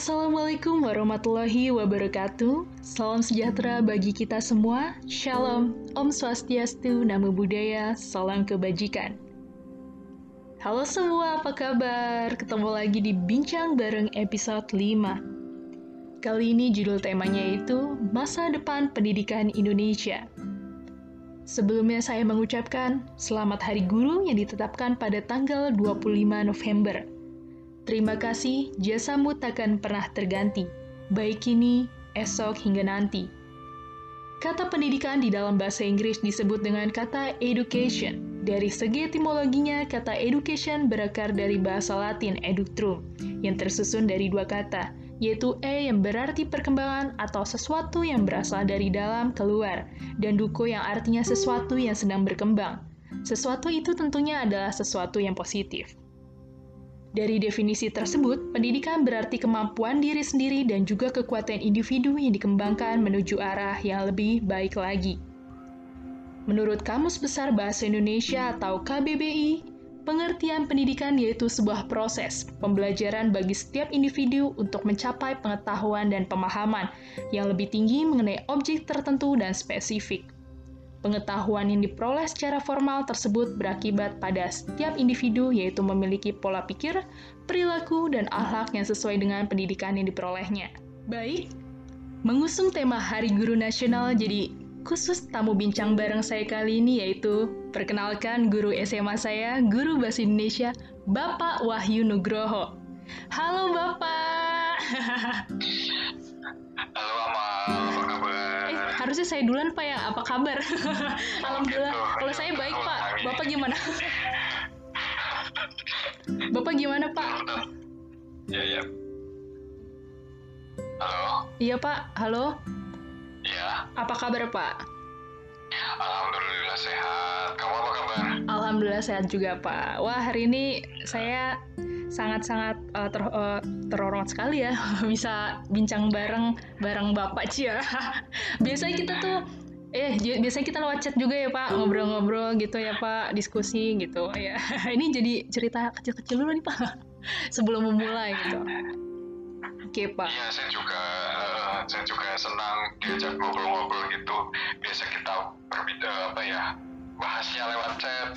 Assalamualaikum warahmatullahi wabarakatuh. Salam sejahtera bagi kita semua. Shalom, Om Swastiastu, Namo Buddhaya, Salam Kebajikan. Halo semua, apa kabar? Ketemu lagi di Bincang Bareng episode 5. Kali ini judul temanya itu Masa Depan Pendidikan Indonesia. Sebelumnya saya mengucapkan Selamat Hari Guru yang ditetapkan pada tanggal 25 November Terima kasih, jasamu takkan pernah terganti, baik kini, esok hingga nanti. Kata pendidikan di dalam bahasa Inggris disebut dengan kata education. Dari segi etimologinya, kata education berakar dari bahasa Latin eductrum, yang tersusun dari dua kata, yaitu e yang berarti perkembangan atau sesuatu yang berasal dari dalam keluar, dan duko yang artinya sesuatu yang sedang berkembang. Sesuatu itu tentunya adalah sesuatu yang positif. Dari definisi tersebut, pendidikan berarti kemampuan diri sendiri dan juga kekuatan individu yang dikembangkan menuju arah yang lebih baik lagi. Menurut Kamus Besar Bahasa Indonesia atau KBBI, pengertian pendidikan yaitu sebuah proses pembelajaran bagi setiap individu untuk mencapai pengetahuan dan pemahaman yang lebih tinggi mengenai objek tertentu dan spesifik. Pengetahuan yang diperoleh secara formal tersebut berakibat pada setiap individu yaitu memiliki pola pikir, perilaku, dan akhlak yang sesuai dengan pendidikan yang diperolehnya. Baik, mengusung tema Hari Guru Nasional jadi khusus tamu bincang bareng saya kali ini yaitu perkenalkan guru SMA saya, guru bahasa Indonesia, Bapak Wahyu Nugroho. Halo Bapak. Halo Amal, apa kabar? Harusnya saya duluan Pak ya, apa kabar? Alhamdulillah, gitu. kalau saya baik Pak. Bapak gimana? Bapak gimana Pak? Ya, ya. Halo? Iya Pak, halo. Ya, Apa kabar Pak? Alhamdulillah sehat. Kamu apa kabar? Alhamdulillah sehat juga Pak. Wah hari ini saya sangat-sangat uh, ter, uh, terhormat sekali ya bisa bincang bareng bareng Bapak Cia. biasanya kita tuh eh biasanya kita lewat chat juga ya Pak ngobrol-ngobrol gitu ya Pak diskusi gitu ya. ini jadi cerita kecil-kecil dulu nih Pak sebelum memulai gitu. Oke Pak. Iya, saya juga eh, saya juga senang diajak ngobrol-ngobrol gitu. Biasa kita berbeda apa ya bahasnya lewat chat.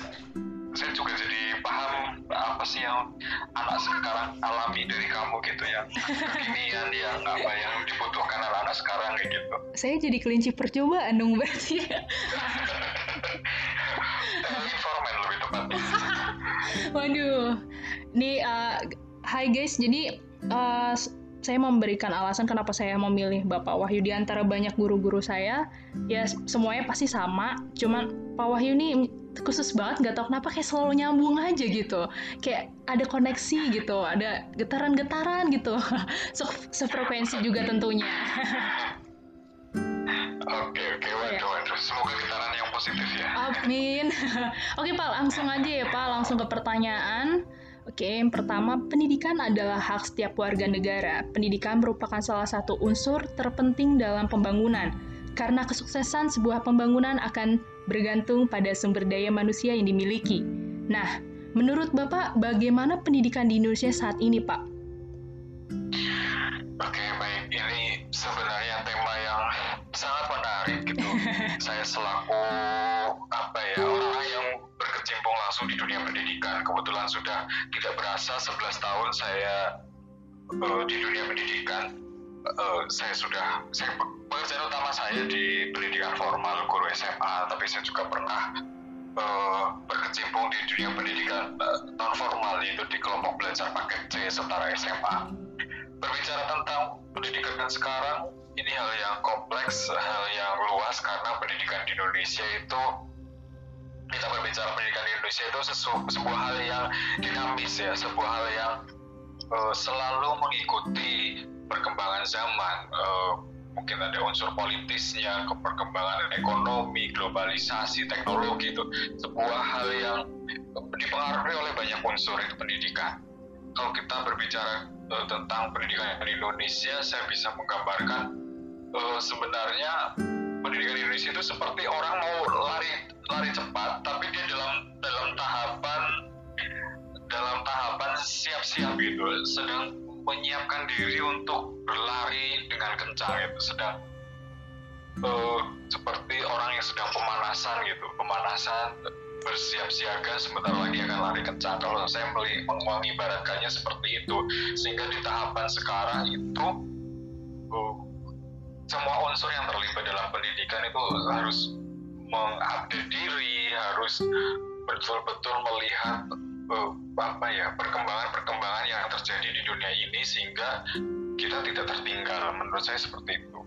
Saya juga jadi paham apa sih yang anak sekarang alami dari kamu gitu ya. Kekinian yang apa yang dibutuhkan anak-anak sekarang kayak gitu. Saya jadi kelinci percobaan dong berarti. Eh, Informan lebih tepatnya. Waduh, nih uh, hai guys, jadi uh, saya memberikan alasan kenapa saya memilih Bapak Wahyu di antara banyak guru-guru saya. Ya semuanya pasti sama, cuman Pak Wahyu ini khusus banget, nggak tahu kenapa kayak selalu nyambung aja gitu. Kayak ada koneksi gitu, ada getaran-getaran gitu. Se- Sefrekuensi juga tentunya. Oke oke waduh waduh semoga getaran yang positif ya. Amin. Oke Pak, langsung aja ya Pak, langsung ke pertanyaan. Oke, yang pertama, pendidikan adalah hak setiap warga negara. Pendidikan merupakan salah satu unsur terpenting dalam pembangunan, karena kesuksesan sebuah pembangunan akan bergantung pada sumber daya manusia yang dimiliki. Nah, menurut Bapak, bagaimana pendidikan di Indonesia saat ini, Pak? Oke baik ini sebenarnya tema yang sangat menarik gitu. Saya selaku apa ya orang yang berkecimpung langsung di dunia pendidikan kebetulan sudah tidak berasa 11 tahun saya eh, di dunia pendidikan. Eh, saya sudah saya pekerjaan utama saya di pendidikan formal guru SMA tapi saya juga pernah eh, berkecimpung di dunia pendidikan eh, non formal yaitu di kelompok belajar paket C setara SMA berbicara tentang pendidikan sekarang ini hal yang kompleks, hal yang luas karena pendidikan di Indonesia itu kita berbicara pendidikan di Indonesia itu sesu- sebuah hal yang dinamis ya, sebuah hal yang eh, selalu mengikuti perkembangan zaman. Eh, mungkin ada unsur politisnya, ke perkembangan ekonomi, globalisasi, teknologi itu sebuah hal yang dipengaruhi oleh banyak unsur itu pendidikan kalau kita berbicara eh, tentang pendidikan di Indonesia, saya bisa menggambarkan eh, sebenarnya pendidikan di Indonesia itu seperti orang mau lari lari cepat, tapi dia dalam dalam tahapan dalam tahapan siap-siap gitu, sedang menyiapkan diri untuk berlari dengan kencang itu sedang uh, seperti orang yang sedang pemanasan gitu pemanasan bersiap siaga sebentar lagi akan lari kencang. Kalau saya mengibaratkannya seperti itu sehingga di tahapan sekarang itu uh, semua unsur yang terlibat dalam pendidikan itu harus mengupdate diri harus betul-betul melihat apa ya perkembangan-perkembangan yang terjadi di dunia ini sehingga kita tidak tertinggal. Menurut saya seperti itu.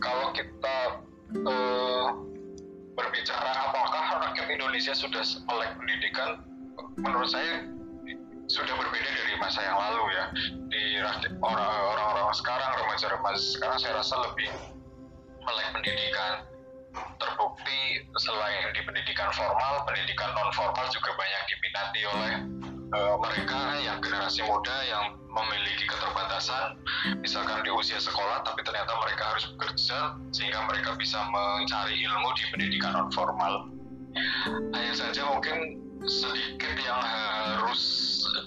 Kalau kita uh, berbicara apakah rakyat Indonesia sudah melek pendidikan menurut saya sudah berbeda dari masa yang lalu ya. Di orang-orang sekarang remaja-remaja sekarang saya rasa lebih melek pendidikan terbukti selain di pendidikan formal pendidikan non formal juga banyak diminati oleh uh, mereka yang generasi muda yang memiliki keterbatasan misalkan di usia sekolah tapi ternyata mereka harus bekerja sehingga mereka bisa mencari ilmu di pendidikan non formal hanya saja mungkin sedikit yang harus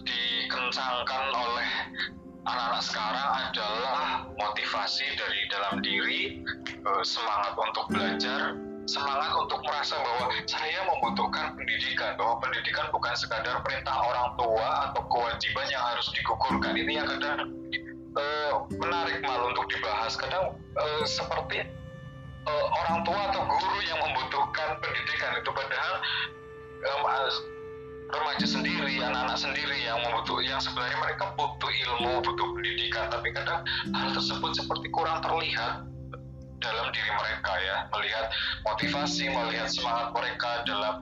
dikencangkan oleh anak-anak sekarang adalah motivasi dari dalam diri eh, semangat untuk belajar semangat untuk merasa bahwa saya membutuhkan pendidikan bahwa pendidikan bukan sekadar perintah orang tua atau kewajiban yang harus digugurkan ini yang kadang uh, menarik malu untuk dibahas. Kadang uh, seperti uh, orang tua atau guru yang membutuhkan pendidikan itu. Padahal remaja sendiri, anak-anak sendiri yang membutuh, yang sebenarnya mereka butuh ilmu, butuh pendidikan, tapi kadang hal tersebut seperti kurang terlihat dalam diri mereka ya. Melihat motivasi melihat semangat mereka dalam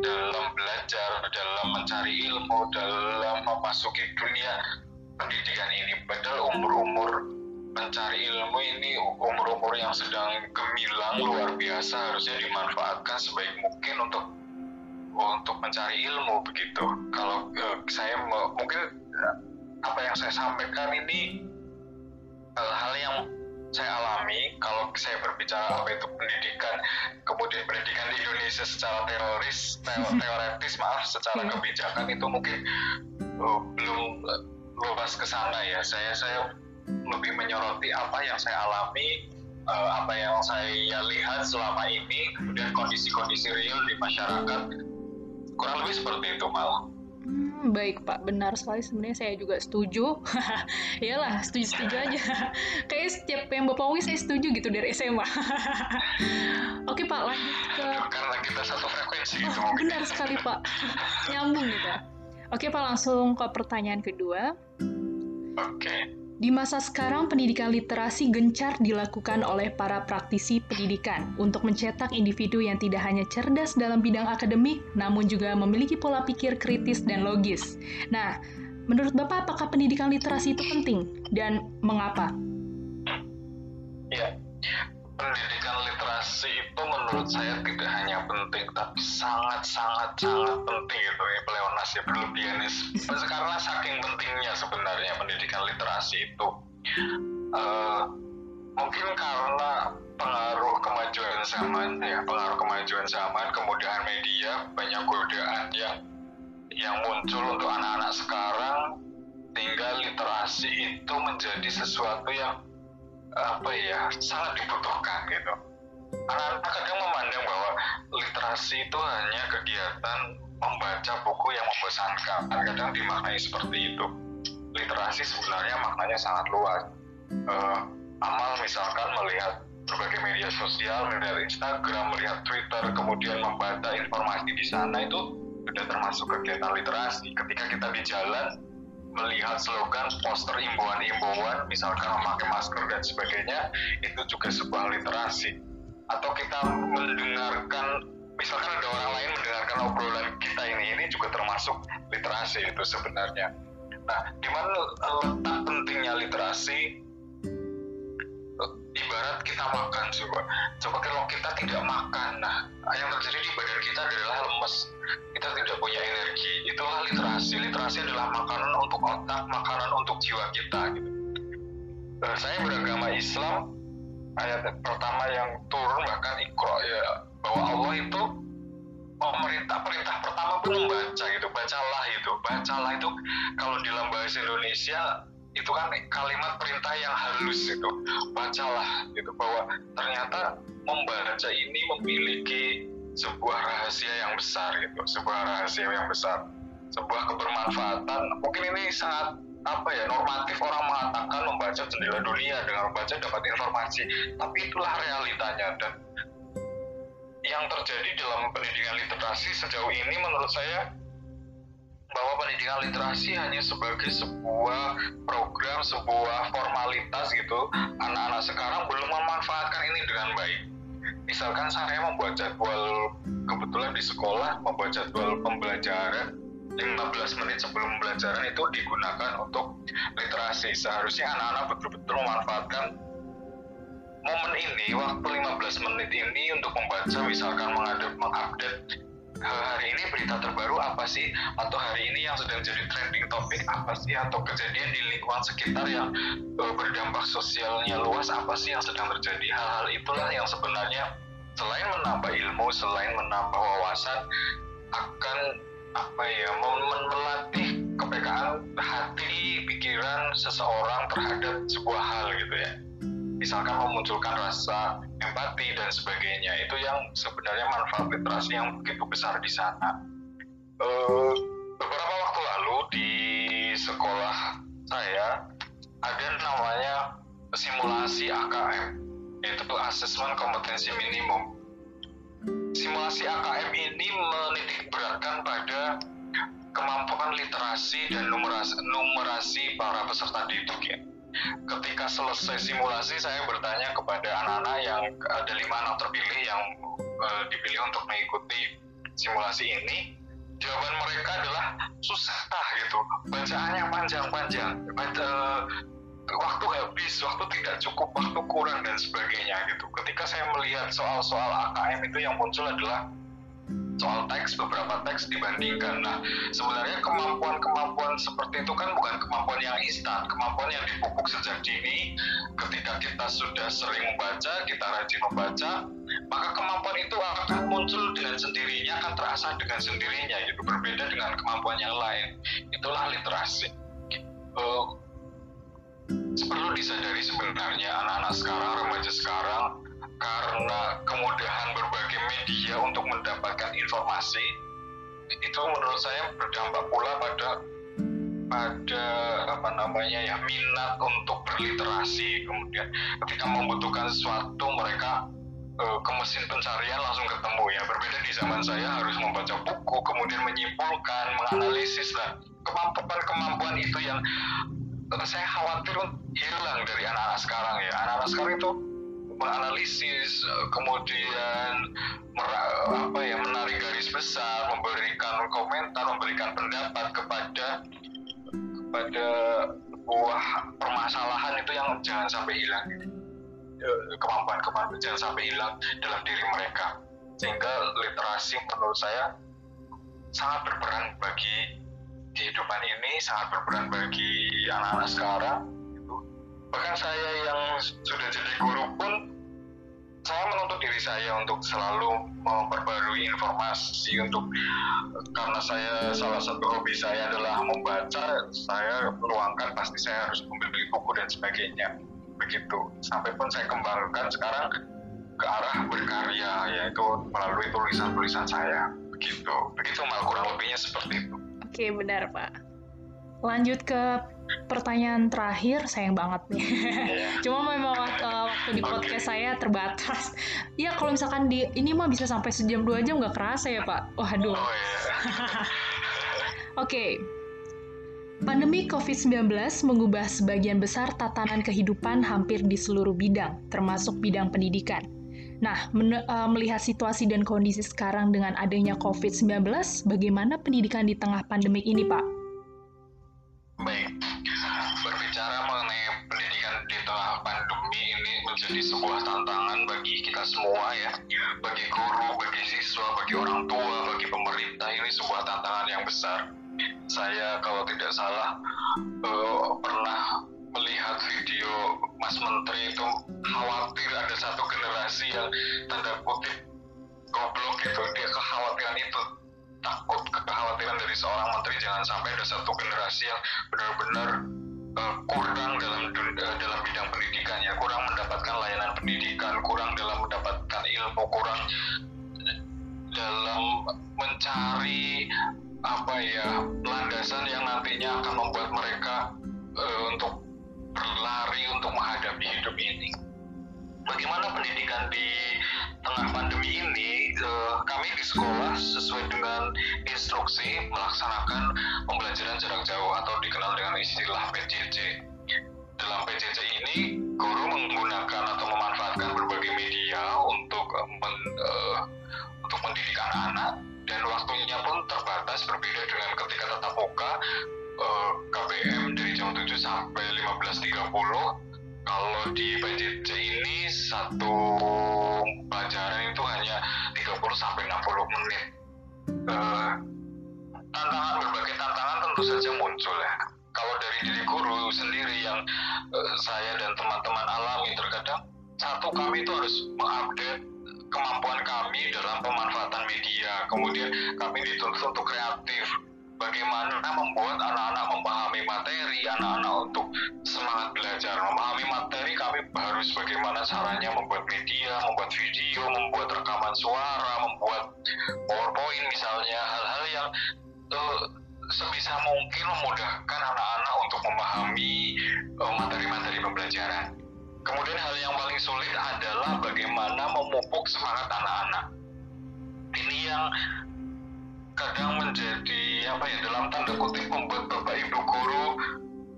dalam belajar dalam mencari ilmu dalam memasuki dunia pendidikan ini. Padahal umur-umur mencari ilmu ini umur-umur yang sedang gemilang luar biasa harusnya dimanfaatkan sebaik mungkin untuk untuk mencari ilmu begitu. Kalau uh, saya mungkin uh, apa yang saya sampaikan ini uh, hal yang saya alami kalau saya berbicara apa itu pendidikan kemudian pendidikan di Indonesia secara teroris teoretis maaf secara hmm. kebijakan itu mungkin uh, belum luas ke sana ya. Saya saya lebih menyoroti apa yang saya alami uh, apa yang saya lihat selama ini kemudian kondisi-kondisi real di masyarakat kurang lebih seperti itu malah Hmm, baik Pak, benar sekali sebenarnya saya juga setuju. Iyalah, setuju-setuju aja. Kayak setiap yang Bapak omongin saya setuju gitu dari SMA. Oke Pak, lanjut ke... Karena kita satu frekuensi gitu. Oh, benar sekali Pak. Nyambung gitu. Oke Pak, langsung ke pertanyaan kedua. Oke. Di masa sekarang, pendidikan literasi gencar dilakukan oleh para praktisi pendidikan untuk mencetak individu yang tidak hanya cerdas dalam bidang akademik, namun juga memiliki pola pikir kritis dan logis. Nah, menurut Bapak, apakah pendidikan literasi itu penting dan mengapa? Ya, pendidikan literasi itu menurut saya tidak hanya penting, tapi sangat-sangat sangat penting itu ya, pleonas ya berlebihan karena saking pentingnya sebenarnya pendidikan literasi itu. Uh, mungkin karena pengaruh kemajuan zaman ya pengaruh kemajuan zaman kemudahan media banyak godaan yang yang muncul untuk anak-anak sekarang tinggal literasi itu menjadi sesuatu yang apa ya sangat dibutuhkan gitu. Anak-anak kadang memandang bahwa literasi itu hanya kegiatan membaca buku yang membosankan. Kadang dimaknai seperti itu. Literasi sebenarnya maknanya sangat luas. Uh, amal misalkan melihat berbagai media sosial, melihat Instagram, melihat Twitter, kemudian membaca informasi di sana itu sudah termasuk kegiatan literasi. Ketika kita di jalan, melihat slogan poster imbauan-imbauan misalkan memakai masker dan sebagainya itu juga sebuah literasi. Atau kita mendengarkan misalkan ada orang lain mendengarkan obrolan kita ini ini juga termasuk literasi itu sebenarnya. Nah di mana letak pentingnya literasi ibarat kita makan coba coba kalau kita tidak makan nah yang terjadi di badan kita adalah lemes. Kita tidak punya energi. Itulah literasi. Literasi adalah makanan untuk otak makanan untuk jiwa kita gitu. Uh, saya beragama Islam ayat pertama yang turun bahkan ikro ya bahwa Allah itu pemerintah perintah pertama pun membaca gitu. Bacalah itu. Bacalah itu. Kalau dalam bahasa Indonesia itu kan kalimat perintah yang halus itu. Bacalah gitu bahwa ternyata membaca ini memiliki sebuah rahasia yang besar gitu. Sebuah rahasia yang besar. Sebuah kebermanfaatan. Mungkin ini sangat apa ya normatif orang mengatakan membaca jendela dunia dengan membaca dapat informasi. Tapi itulah realitanya. Dan yang terjadi dalam pendidikan literasi sejauh ini menurut saya bahwa pendidikan literasi hanya sebagai sebuah program, sebuah formalitas gitu. Anak-anak sekarang belum memanfaatkan ini dengan baik. Misalkan saya membuat jadwal kebetulan di sekolah membuat jadwal pembelajaran 15 menit sebelum pembelajaran itu digunakan untuk literasi. Seharusnya anak-anak betul-betul memanfaatkan momen ini, waktu 15 menit ini untuk membaca, misalkan mengupdate hari ini berita terbaru apa sih? Atau hari ini yang sedang jadi trending topik apa sih? Atau kejadian di lingkungan sekitar yang uh, berdampak sosialnya luas apa sih yang sedang terjadi? Hal-hal itulah yang sebenarnya selain menambah ilmu selain menambah wawasan akan apa ya melatih kepekaan hati pikiran seseorang terhadap sebuah hal gitu ya. Misalkan memunculkan rasa empati dan sebagainya. Itu yang sebenarnya manfaat literasi yang begitu besar di sana. Uh, beberapa waktu lalu di sekolah saya ada namanya simulasi AKM yaitu assessment kompetensi minimum. Simulasi AKM ini menitik beratkan pada kemampuan literasi dan numerasi, numerasi para peserta didik ya ketika selesai simulasi saya bertanya kepada anak-anak yang ada lima anak terpilih yang uh, dipilih untuk mengikuti simulasi ini. Jawaban mereka adalah susah gitu. Bacaannya panjang-panjang. Baca waktu habis waktu tidak cukup waktu kurang dan sebagainya gitu. Ketika saya melihat soal-soal AKM itu yang muncul adalah soal teks beberapa teks dibandingkan. Nah, sebenarnya kemampuan-kemampuan seperti itu kan bukan kemampuan yang instan, kemampuan yang dipupuk sejak dini. Ketika kita sudah sering membaca, kita rajin membaca, maka kemampuan itu akan muncul dengan sendirinya, akan terasa dengan sendirinya, itu berbeda dengan kemampuan yang lain. Itulah literasi. Uh, perlu disadari sebenarnya anak-anak sekarang, remaja sekarang karena kemudahan berbagai media untuk mendapatkan informasi itu menurut saya berdampak pula pada pada apa namanya ya minat untuk berliterasi. Kemudian ketika membutuhkan sesuatu mereka e, ke mesin pencarian langsung ketemu ya. Berbeda di zaman saya harus membaca buku kemudian menyimpulkan menganalisis lah kemampuan-kemampuan itu yang saya khawatir hilang dari anak-anak sekarang ya. Anak-anak sekarang itu menganalisis eh, kemudian apa ya menarik garis besar memberikan komentar memberikan pendapat kepada kepada sebuah permasalahan itu yang jangan sampai hilang. Eh, kemampuan-kemampuan jangan sampai hilang dalam diri mereka. Sehingga literasi menurut saya sangat berperan bagi kehidupan ini sangat berperan bagi anak-anak sekarang bahkan saya yang sudah jadi guru pun saya menuntut diri saya untuk selalu memperbarui informasi untuk karena saya salah satu hobi saya adalah membaca saya luangkan pasti saya harus membeli buku dan sebagainya. Begitu. Sampai pun saya kembangkan sekarang ke arah berkarya yaitu melalui tulisan-tulisan saya. Begitu. Begitu mal kurang lebihnya seperti itu. Oke benar pak lanjut ke pertanyaan terakhir sayang banget nih. Yeah. Cuma memang waktu, uh, waktu di podcast okay. saya terbatas. Ya kalau misalkan di ini mah bisa sampai sejam dua jam nggak kerasa ya Pak. Waduh. Oh, yeah. Oke. okay. Pandemi COVID-19 mengubah sebagian besar tatanan kehidupan hampir di seluruh bidang, termasuk bidang pendidikan. Nah, uh, melihat situasi dan kondisi sekarang dengan adanya COVID-19, bagaimana pendidikan di tengah pandemi ini, Pak? Baik, berbicara mengenai pendidikan di tengah pandemi ini menjadi sebuah tantangan bagi kita semua ya, bagi guru, bagi siswa, bagi orang tua, bagi pemerintah ini sebuah tantangan yang besar. Saya kalau tidak salah uh, pernah melihat video Mas Menteri itu khawatir ada satu generasi yang tanda kutip goblok gitu. Dia kekhawatiran itu. Takut kekhawatiran dari seorang menteri jangan sampai ada satu generasi yang benar-benar uh, kurang dalam uh, dalam bidang pendidikan ya kurang mendapatkan layanan pendidikan kurang dalam mendapatkan ilmu kurang dalam mencari apa ya landasan yang nantinya akan membuat mereka uh, untuk berlari untuk menghadapi hidup ini. Bagaimana pendidikan di tengah pandemi ini? Uh, kami di sekolah sesuai dengan instruksi melaksanakan pembelajaran jarak jauh atau dikenal dengan istilah PJJ. Dalam PJJ ini, guru menggunakan atau memanfaatkan berbagai media untuk men, uh, untuk mendidik anak-anak dan waktunya pun terbatas berbeda dengan ketika tatap muka uh, KBM dari jam 7 sampai 15.30 sampai 60 menit uh, tantangan berbagai tantangan tentu saja muncul ya kalau dari diri guru sendiri yang uh, saya dan teman-teman alami terkadang satu kami itu harus mengupdate kemampuan kami dalam pemanfaatan media. Kemudian kami dituntut untuk kreatif. Bagaimana membuat anak-anak memahami materi, anak-anak untuk semangat belajar. Memahami materi kami harus bagaimana caranya membuat media, membuat video, membuat rekaman suara, membuat PowerPoint misalnya, hal-hal yang uh, sebisa mungkin memudahkan anak-anak untuk memahami uh, materi-materi pembelajaran. Kemudian hal yang paling sulit adalah bagaimana memupuk semangat anak-anak. Ini yang kadang menjadi apa ya dalam tanda kutip membuat bapak ibu guru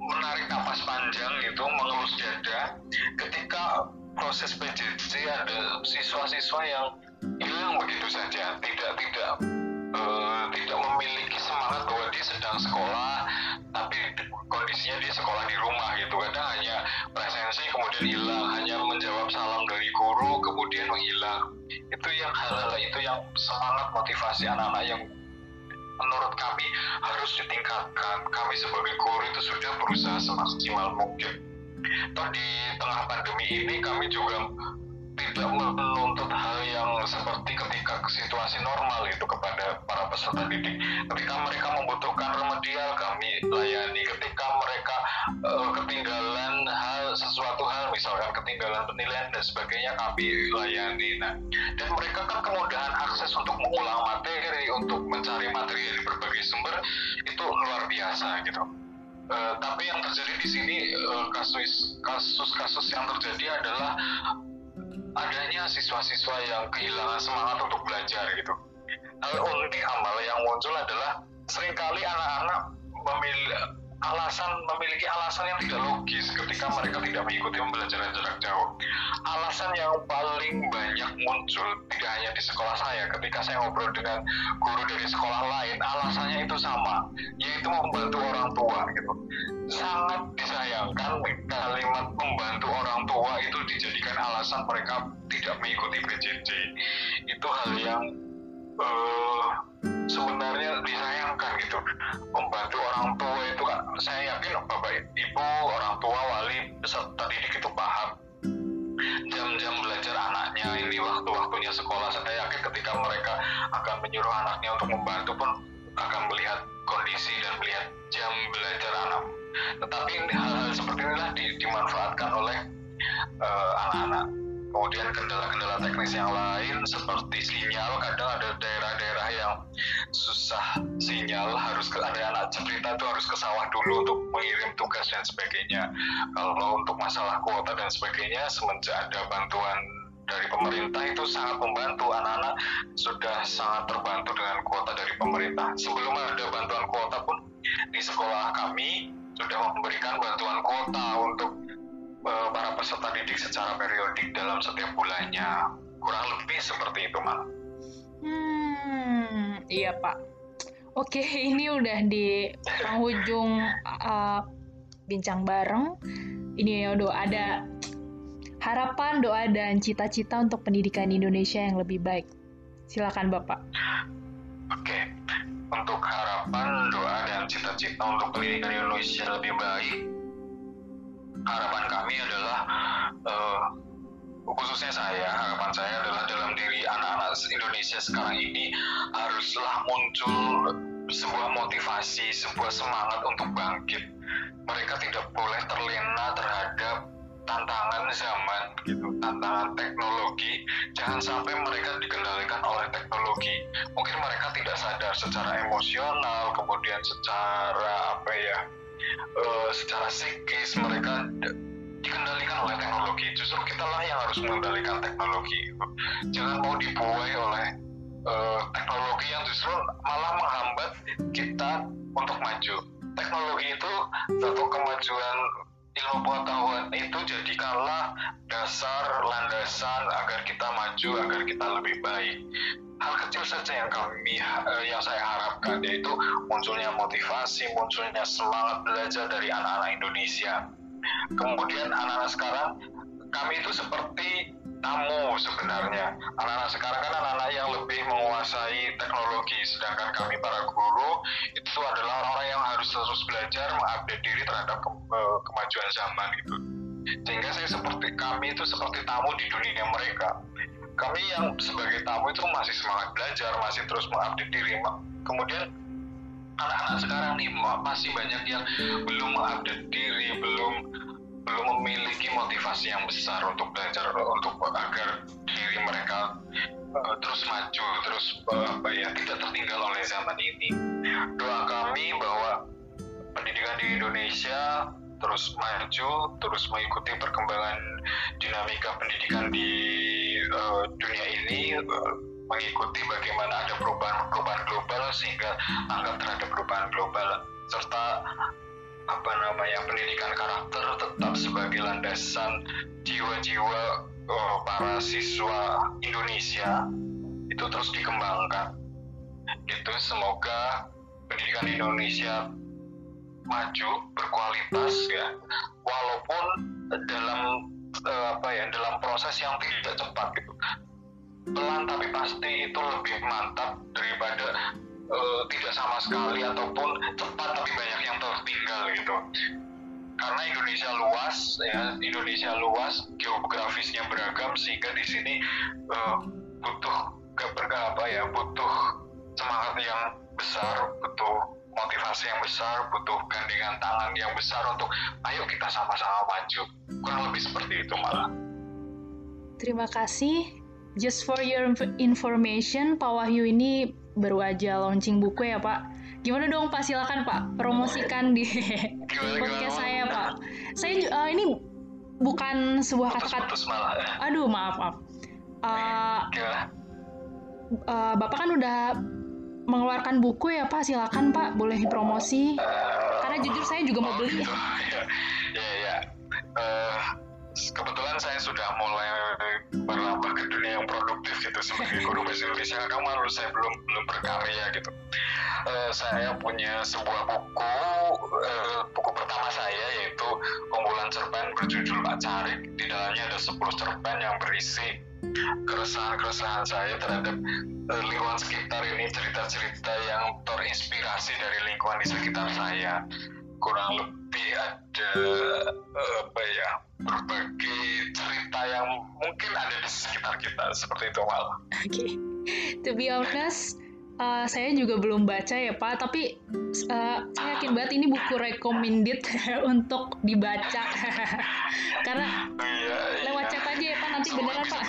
menarik napas panjang gitu mengelus dada. Ketika proses PJJ ada siswa-siswa yang hilang begitu saja tidak tidak uh, tidak memiliki semangat bahwa dia sedang sekolah tapi kondisinya dia sekolah di rumah gitu. Kadang hanya presensi kemudian hilang hanya menjawab salam dari guru kemudian menghilang. Itu yang hal-hal itu yang semangat motivasi anak-anak yang menurut kami harus ditingkatkan. Kami sebagai guru itu sudah berusaha semaksimal mungkin. Toh di tengah pandemi ini kami juga tidak menuntut hal yang seperti ketika situasi normal itu kepada para peserta didik. Ketika mereka membutuhkan remedial kami layani. Ketika mereka uh, ketinggalan hal sesuatu hal misalkan ketinggalan penilaian dan sebagainya kami layani. Nah, dan mereka kan kemudahan akses untuk mengulang materi, untuk mencari materi dari berbagai sumber itu luar biasa gitu. Uh, tapi yang terjadi di sini uh, kasus kasus-kasus yang terjadi adalah adanya siswa-siswa yang kehilangan semangat untuk belajar gitu. Hal unik amal yang muncul adalah sering kali anak-anak memilih alasan memiliki alasan yang tidak logis ketika mereka tidak mengikuti pembelajaran jarak jauh. Alasan yang paling banyak muncul tidak hanya di sekolah saya, ketika saya ngobrol dengan guru dari sekolah lain, alasannya itu sama, yaitu membantu orang tua gitu. Sangat disayangkan kalimat membantu orang tua itu dijadikan alasan mereka tidak mengikuti PJJ. Itu hal yang uh, sebenarnya disayangkan gitu. Membantu orang tua itu kan saya yakin bapak ibu orang tua wali peserta didik itu paham. Jam-jam belajar anaknya ini waktu-waktunya sekolah saya yakin ketika mereka akan menyuruh anaknya untuk membantu pun akan melihat kondisi dan melihat jam belajar anak. Tetapi hal-hal seperti inilah di, dimanfaatkan oleh uh, anak-anak kemudian kendala-kendala teknis yang lain seperti sinyal kadang ada daerah-daerah yang susah sinyal harus ke ada anak cerita itu harus ke sawah dulu untuk mengirim tugas dan sebagainya. Kalau untuk masalah kuota dan sebagainya semenjak ada bantuan dari pemerintah itu sangat membantu. Anak-anak sudah sangat terbantu dengan kuota dari pemerintah. Sebelum ada bantuan kuota pun di sekolah kami sudah memberikan bantuan kuota untuk para peserta didik secara periodik dalam setiap bulannya. Kurang lebih seperti itu, Mak. Hmm, iya Pak. Oke, ini udah di penghujung uh, bincang bareng. Ini ya udah ada harapan, doa, dan cita-cita untuk pendidikan Indonesia yang lebih baik. Silakan Bapak. Oke, untuk harapan, doa, dan cita-cita untuk pendidikan Indonesia lebih baik, harapan kami adalah uh, khususnya saya harapan saya adalah dalam diri anak-anak Indonesia sekarang ini haruslah muncul sebuah motivasi, sebuah semangat untuk bangkit. Mereka tidak boleh terlena terhadap tantangan zaman gitu, tantangan teknologi. Jangan sampai mereka dikendalikan oleh teknologi. Mungkin mereka tidak sadar secara emosional, kemudian secara apa ya, uh, secara psikis mereka dikendalikan oleh teknologi. Justru kita lah yang harus mengendalikan teknologi. Jangan mau dibuai oleh uh, teknologi yang justru malah menghambat kita untuk maju. Teknologi itu atau kemajuan ilmu pengetahuan itu jadikanlah dasar landasan agar kita maju, agar kita lebih baik. Hal kecil saja yang kami uh, yang saya harapkan yaitu munculnya motivasi, munculnya semangat belajar dari anak-anak Indonesia Kemudian anak-anak sekarang kami itu seperti tamu sebenarnya. Anak-anak sekarang kan anak-anak yang lebih menguasai teknologi, sedangkan kami para guru itu adalah orang-orang yang harus terus belajar mengupdate diri terhadap ke eh, kemajuan zaman itu. Sehingga saya seperti kami itu seperti tamu di dunia mereka. Kami yang sebagai tamu itu masih semangat belajar, masih terus mengupdate diri. Kemudian anak-anak sekarang nih masih banyak yang belum mengupdate diri, belum belum memiliki motivasi yang besar untuk belajar untuk agar diri mereka uh, terus maju, terus uh, apa ya tidak tertinggal oleh zaman ini. Doa kami bahwa pendidikan di Indonesia terus maju, terus mengikuti perkembangan dinamika pendidikan di uh, dunia ini. Uh, mengikuti bagaimana ada perubahan-perubahan global sehingga anggap terhadap perubahan global serta apa namanya pendidikan karakter tetap sebagai landasan jiwa-jiwa uh, para siswa Indonesia itu terus dikembangkan itu semoga pendidikan Indonesia maju berkualitas ya walaupun dalam uh, apa ya dalam proses yang tidak cepat gitu. Pelan tapi pasti itu lebih mantap daripada uh, tidak sama sekali ataupun cepat tapi banyak yang tertinggal gitu. Karena Indonesia luas ya Indonesia luas geografisnya beragam sehingga di sini uh, butuh apa ya butuh semangat yang besar butuh motivasi yang besar butuh gandengan tangan yang besar untuk ayo kita sama-sama maju kurang lebih seperti itu malah terima kasih Just for your information, Pak Wahyu ini baru aja launching buku ya Pak. Gimana dong Pak, silakan Pak, promosikan di podcast saya Pak. Saya uh, ini bukan sebuah kata-kata. Aduh maaf maaf. Uh, uh, Bapak kan udah mengeluarkan buku ya Pak, silakan Pak, boleh promosi. Karena jujur saya juga mau beli. Gitu. Ya ya. Uh, kebetulan saya sudah mulai merambah ke dunia yang produktif gitu sebagai guru bahasa Indonesia kamu harus saya belum belum berkarya gitu uh, saya punya sebuah buku uh, buku pertama saya yaitu unggulan cerpen berjudul Pak Carik di dalamnya ada 10 cerpen yang berisi keresahan-keresahan saya terhadap uh, lingkungan sekitar ini cerita-cerita yang terinspirasi dari lingkungan di sekitar saya kurang lebih ada uh, apa ya berbagai cerita yang mungkin ada di sekitar kita seperti itu mal. Oke, okay. to be honest, uh, saya juga belum baca ya Pak, tapi uh, saya yakin banget ini buku recommended untuk dibaca karena iya, lewat iya. chat aja ya Pak nanti Semua beneran Pak.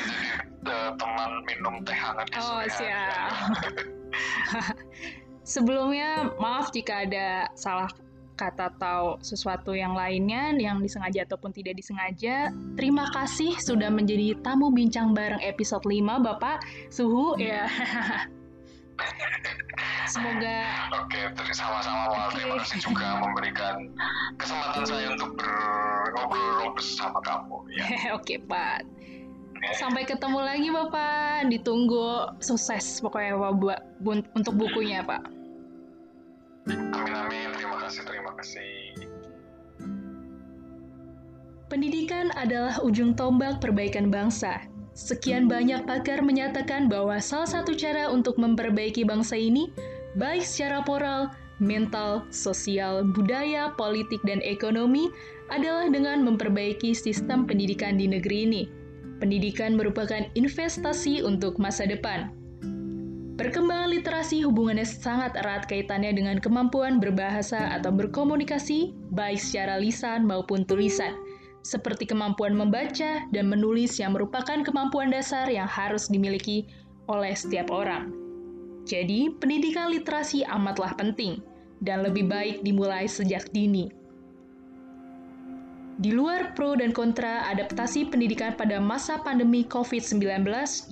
teman minum teh hangat Oh siap. Sebelumnya maaf jika ada salah kata atau sesuatu yang lainnya yang disengaja ataupun tidak disengaja. Terima kasih sudah menjadi tamu bincang bareng episode 5 Bapak Suhu ya. Semoga Oke, terus sama-sama Wal. Okay. Terima kasih juga memberikan kesempatan saya untuk berobrol bersama kamu ya. Oke, Pak. Sampai ketemu lagi Bapak. Ditunggu sukses pokoknya buat untuk bukunya, Pak. Amin amin, terima kasih, terima kasih. Pendidikan adalah ujung tombak perbaikan bangsa. Sekian banyak pakar menyatakan bahwa salah satu cara untuk memperbaiki bangsa ini, baik secara moral, mental, sosial, budaya, politik, dan ekonomi, adalah dengan memperbaiki sistem pendidikan di negeri ini. Pendidikan merupakan investasi untuk masa depan. Perkembangan literasi hubungannya sangat erat kaitannya dengan kemampuan berbahasa atau berkomunikasi, baik secara lisan maupun tulisan, seperti kemampuan membaca dan menulis yang merupakan kemampuan dasar yang harus dimiliki oleh setiap orang. Jadi, pendidikan literasi amatlah penting dan lebih baik dimulai sejak dini. Di luar pro dan kontra adaptasi pendidikan pada masa pandemi COVID-19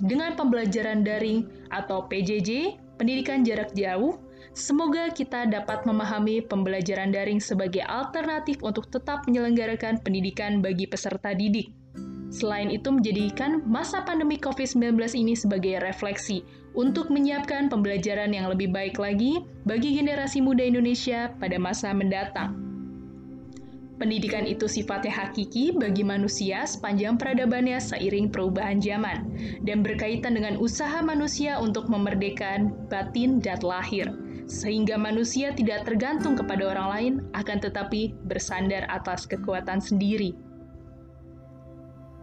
dengan pembelajaran daring atau PJJ, pendidikan jarak jauh, semoga kita dapat memahami pembelajaran daring sebagai alternatif untuk tetap menyelenggarakan pendidikan bagi peserta didik. Selain itu menjadikan masa pandemi COVID-19 ini sebagai refleksi untuk menyiapkan pembelajaran yang lebih baik lagi bagi generasi muda Indonesia pada masa mendatang. Pendidikan itu sifatnya hakiki bagi manusia sepanjang peradabannya seiring perubahan zaman, dan berkaitan dengan usaha manusia untuk memerdekakan batin dan lahir, sehingga manusia tidak tergantung kepada orang lain, akan tetapi bersandar atas kekuatan sendiri.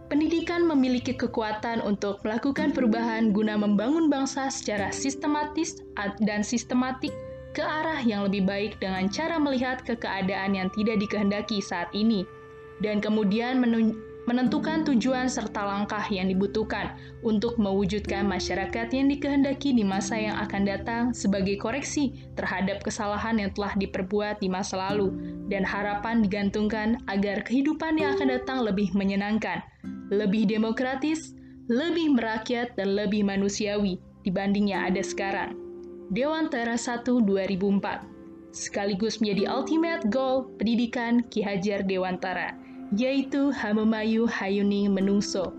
Pendidikan memiliki kekuatan untuk melakukan perubahan guna membangun bangsa secara sistematis dan sistematik ke arah yang lebih baik dengan cara melihat ke keadaan yang tidak dikehendaki saat ini, dan kemudian menentukan tujuan serta langkah yang dibutuhkan untuk mewujudkan masyarakat yang dikehendaki di masa yang akan datang sebagai koreksi terhadap kesalahan yang telah diperbuat di masa lalu, dan harapan digantungkan agar kehidupan yang akan datang lebih menyenangkan, lebih demokratis, lebih merakyat, dan lebih manusiawi dibanding yang ada sekarang. Dewantara 1 2004, sekaligus menjadi ultimate goal pendidikan Ki Hajar Dewantara, yaitu Hamemayu Hayuning Menungso.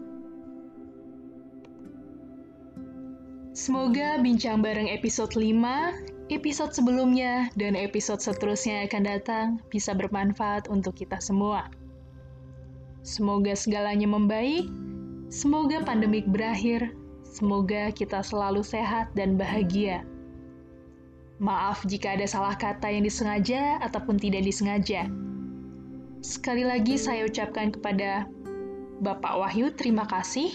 Semoga bincang bareng episode 5, episode sebelumnya, dan episode seterusnya yang akan datang bisa bermanfaat untuk kita semua. Semoga segalanya membaik, semoga pandemik berakhir, semoga kita selalu sehat dan bahagia. Maaf jika ada salah kata yang disengaja ataupun tidak disengaja. Sekali lagi saya ucapkan kepada Bapak Wahyu terima kasih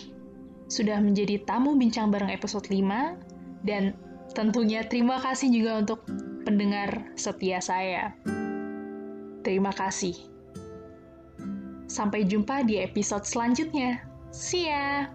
sudah menjadi tamu bincang bareng episode 5 dan tentunya terima kasih juga untuk pendengar setia saya. Terima kasih. Sampai jumpa di episode selanjutnya. See ya!